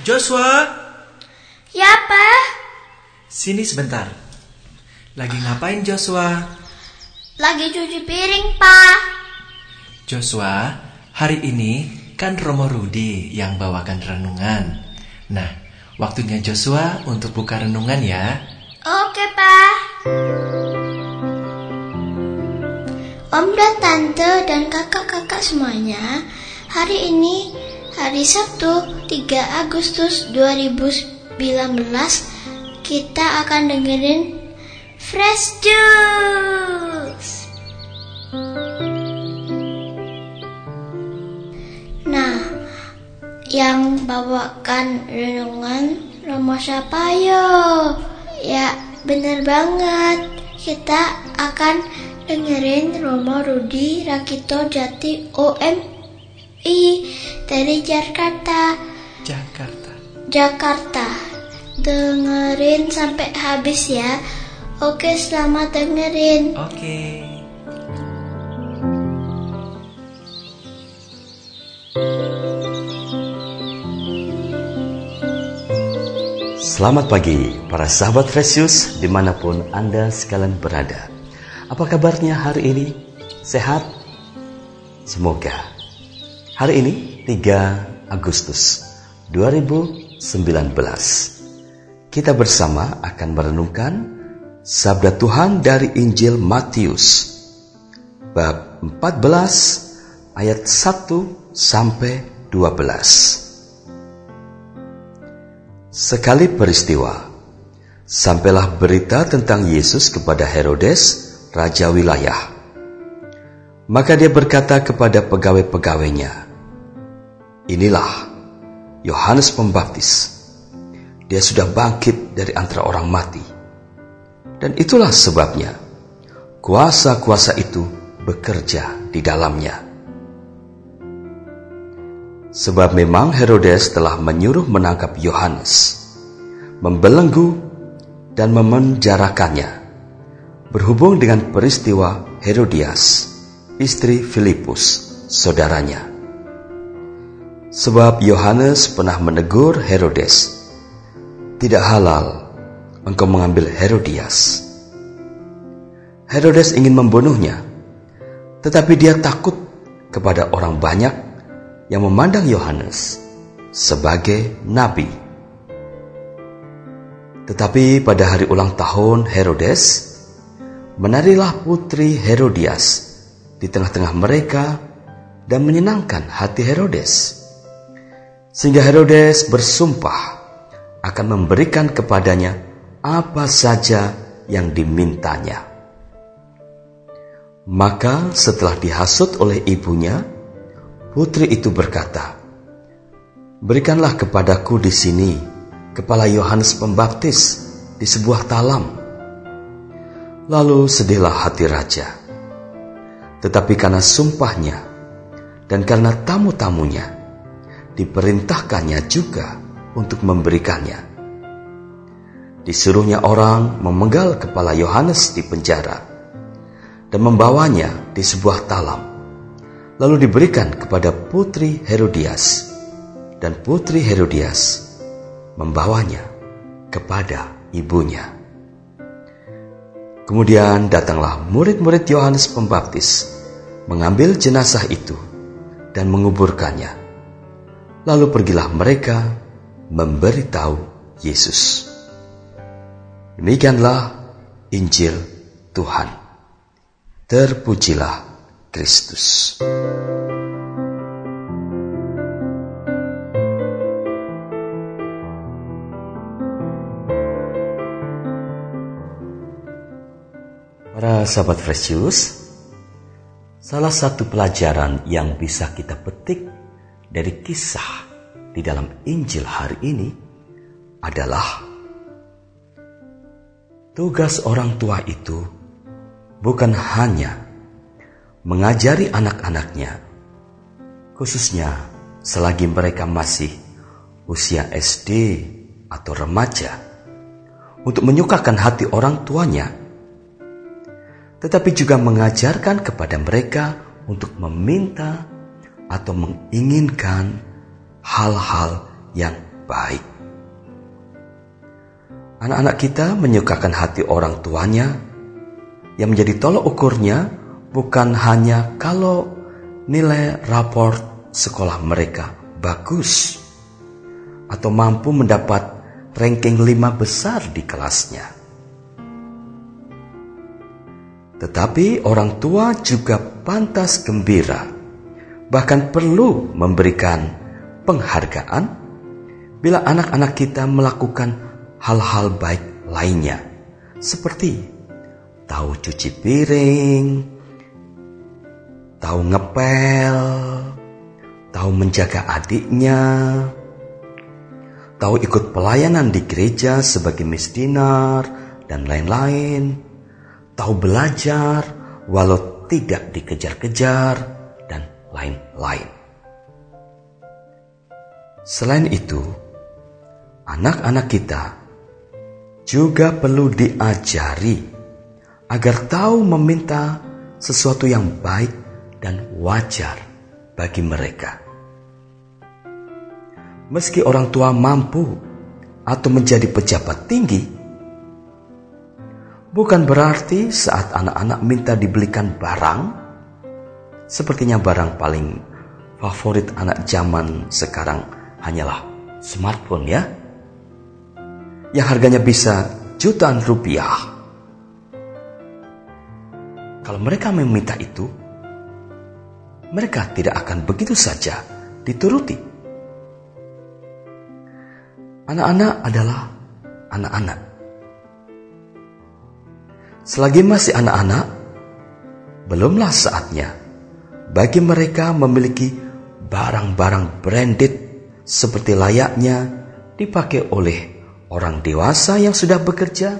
Joshua, Ya, Pak. sini sebentar. Lagi ngapain Joshua? Lagi cuci piring, Pak. Joshua, hari ini kan Romo Rudi yang bawakan renungan. Nah, waktunya Joshua untuk buka renungan ya. Oke, Pak. Om dan Tante dan kakak-kakak semuanya, hari ini hari Sabtu 3 Agustus 2019 kita akan dengerin Fresh Juice. Nah, yang bawakan renungan Romo siapa yo? Ya, bener banget. Kita akan dengerin Romo Rudi Rakito Jati OMI dari Jakarta. Jakarta. Jakarta. Dengerin sampai habis ya. Oke, selamat dengerin. Oke. Selamat pagi para sahabat Fresius di mana pun Anda sekalian berada. Apa kabarnya hari ini? Sehat? Semoga. Hari ini 3 Agustus 2019 kita bersama akan merenungkan Sabda Tuhan dari Injil Matius bab 14 ayat 1 sampai 12. Sekali peristiwa, sampailah berita tentang Yesus kepada Herodes, raja wilayah. Maka dia berkata kepada pegawai-pegawainya, Inilah Yohanes Pembaptis. Dia sudah bangkit dari antara orang mati. Dan itulah sebabnya kuasa-kuasa itu bekerja di dalamnya. Sebab memang Herodes telah menyuruh menangkap Yohanes, membelenggu dan memenjarakannya, berhubung dengan peristiwa Herodias, istri Filipus, saudaranya. Sebab Yohanes pernah menegur Herodes, tidak halal engkau mengambil Herodias. Herodes ingin membunuhnya, tetapi dia takut kepada orang banyak yang memandang Yohanes sebagai nabi. Tetapi pada hari ulang tahun Herodes, menarilah putri Herodias di tengah-tengah mereka dan menyenangkan hati Herodes. Sehingga Herodes bersumpah akan memberikan kepadanya apa saja yang dimintanya. Maka setelah dihasut oleh ibunya, Putri itu berkata, Berikanlah kepadaku di sini kepala Yohanes Pembaptis di sebuah talam. Lalu sedihlah hati raja. Tetapi karena sumpahnya dan karena tamu-tamunya, diperintahkannya juga untuk memberikannya. Disuruhnya orang memenggal kepala Yohanes di penjara dan membawanya di sebuah talam lalu diberikan kepada putri Herodias, dan putri Herodias membawanya kepada ibunya. Kemudian datanglah murid-murid Yohanes Pembaptis mengambil jenazah itu dan menguburkannya. Lalu pergilah mereka memberitahu Yesus. Demikianlah Injil Tuhan. Terpujilah Kristus. Para sahabat Fresius, salah satu pelajaran yang bisa kita petik dari kisah di dalam Injil hari ini adalah tugas orang tua itu bukan hanya mengajari anak-anaknya, khususnya selagi mereka masih usia SD atau remaja, untuk menyukakan hati orang tuanya, tetapi juga mengajarkan kepada mereka untuk meminta atau menginginkan hal-hal yang baik. Anak-anak kita menyukakan hati orang tuanya yang menjadi tolok ukurnya bukan hanya kalau nilai raport sekolah mereka bagus atau mampu mendapat ranking lima besar di kelasnya. Tetapi orang tua juga pantas gembira, bahkan perlu memberikan penghargaan bila anak-anak kita melakukan hal-hal baik lainnya, seperti tahu cuci piring, tahu ngepel, tahu menjaga adiknya, tahu ikut pelayanan di gereja sebagai misdinar, dan lain-lain, tahu belajar walau tidak dikejar-kejar, lain-lain. Selain itu, anak-anak kita juga perlu diajari agar tahu meminta sesuatu yang baik dan wajar bagi mereka. Meski orang tua mampu atau menjadi pejabat tinggi, bukan berarti saat anak-anak minta dibelikan barang, sepertinya barang paling favorit anak zaman sekarang hanyalah smartphone ya, yang harganya bisa jutaan rupiah. Kalau mereka meminta itu, mereka tidak akan begitu saja dituruti. Anak-anak adalah anak-anak. Selagi masih anak-anak, belumlah saatnya bagi mereka memiliki barang-barang branded seperti layaknya dipakai oleh orang dewasa yang sudah bekerja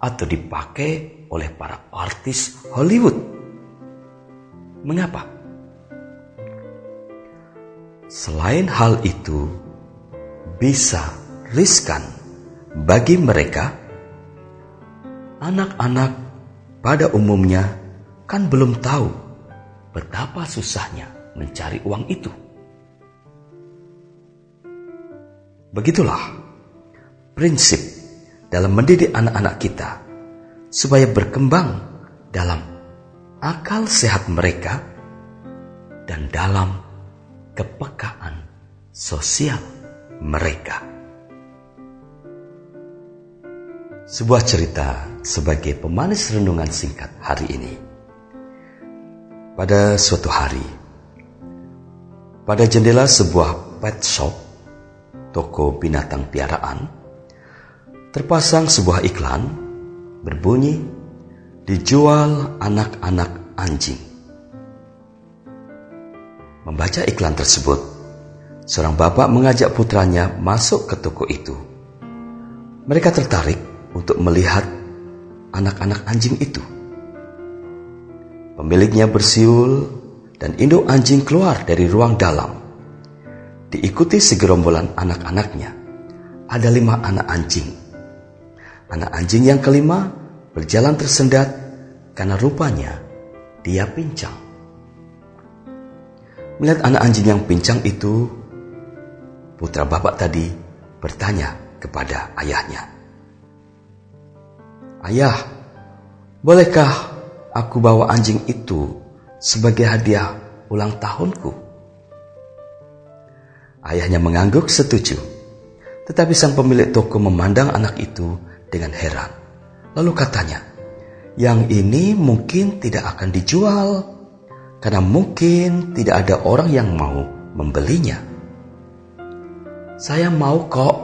atau dipakai oleh para artis Hollywood. Mengapa? Selain hal itu, bisa riskan bagi mereka, anak-anak pada umumnya kan belum tahu betapa susahnya mencari uang itu. Begitulah prinsip dalam mendidik anak-anak kita supaya berkembang dalam akal sehat mereka dan dalam kepekaan sosial mereka. Sebuah cerita sebagai pemanis renungan singkat hari ini. Pada suatu hari, pada jendela sebuah pet shop, toko binatang piaraan, terpasang sebuah iklan berbunyi dijual anak-anak anjing. Membaca iklan tersebut, seorang bapak mengajak putranya masuk ke toko itu. Mereka tertarik untuk melihat anak-anak anjing itu. Pemiliknya bersiul dan induk anjing keluar dari ruang dalam. Diikuti segerombolan anak-anaknya. Ada lima anak anjing. Anak anjing yang kelima berjalan tersendat karena rupanya dia pincang. Melihat anak anjing yang pincang itu, putra bapak tadi bertanya kepada ayahnya. Ayah, bolehkah aku bawa anjing itu sebagai hadiah ulang tahunku? Ayahnya mengangguk setuju. Tetapi sang pemilik toko memandang anak itu dengan heran. Lalu katanya, yang ini mungkin tidak akan dijual karena mungkin tidak ada orang yang mau membelinya. Saya mau kok,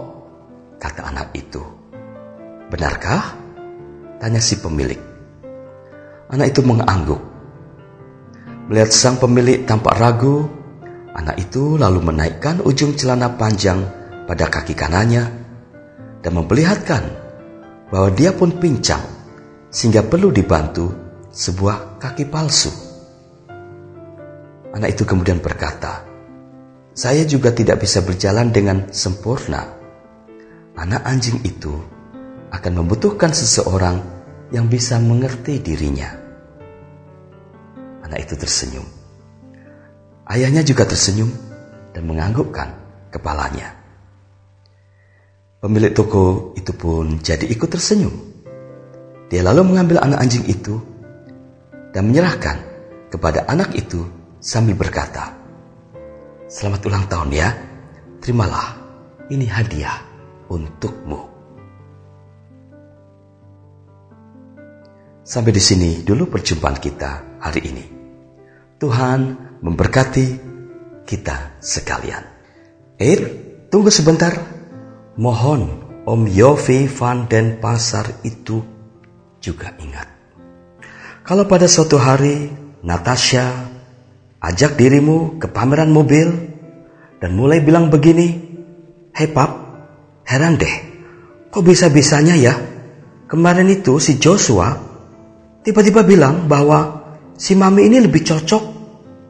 kata anak itu. Benarkah? Tanya si pemilik. Anak itu mengangguk. Melihat sang pemilik tampak ragu, anak itu lalu menaikkan ujung celana panjang pada kaki kanannya dan memperlihatkan bahwa dia pun pincang sehingga perlu dibantu sebuah kaki palsu. Anak itu kemudian berkata, "Saya juga tidak bisa berjalan dengan sempurna. Anak anjing itu akan membutuhkan seseorang yang bisa mengerti dirinya." Anak itu tersenyum. Ayahnya juga tersenyum dan menganggukkan kepalanya. Pemilik toko itu pun jadi ikut tersenyum. Dia lalu mengambil anak anjing itu dan menyerahkan kepada anak itu sambil berkata, Selamat ulang tahun ya, terimalah ini hadiah untukmu. Sampai di sini dulu perjumpaan kita hari ini. Tuhan memberkati kita sekalian. Eh, tunggu sebentar. Mohon Om Yofi Van Den Pasar itu juga ingat. Kalau pada suatu hari Natasha ajak dirimu ke pameran mobil dan mulai bilang begini, Hei pap, heran deh, kok bisa-bisanya ya? Kemarin itu si Joshua tiba-tiba bilang bahwa si mami ini lebih cocok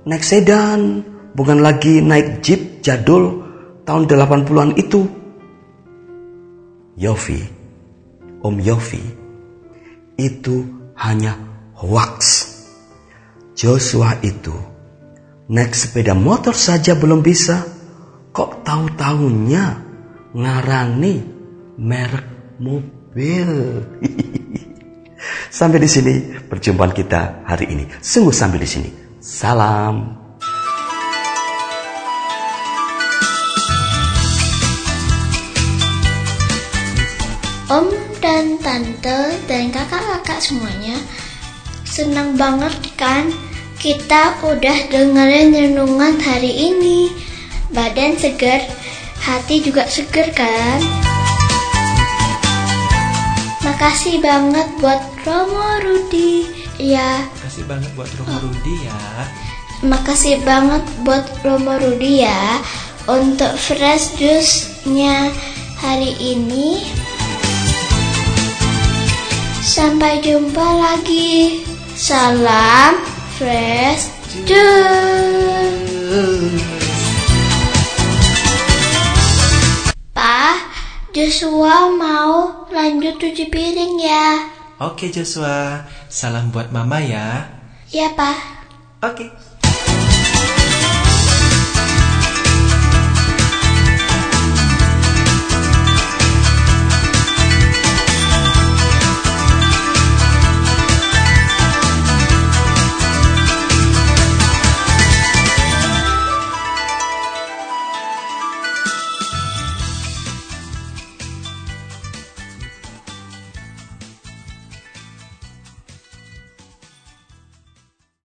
naik sedan, bukan lagi naik jeep jadul tahun 80-an itu. Yofi, Om Yofi, itu hanya hoax. Joshua itu naik sepeda motor saja belum bisa, kok tahu-tahunya ngarani merek mobil. sampai di sini perjumpaan kita hari ini. Sungguh sampai di sini. Salam. Om dan tante dan kakak-kakak semuanya senang banget kan kita udah dengerin renungan hari ini. Badan segar, hati juga segar kan? Makasih banget buat Romo Rudi. Ya, Makasih banget buat Romo Rudi ya. makasih banget buat Romo Rudi ya untuk fresh juice-nya hari ini. Sampai jumpa lagi. Salam fresh juice. Joshua mau lanjut cuci piring ya. Oke Joshua, salam buat mama ya. Ya, Pak. Oke.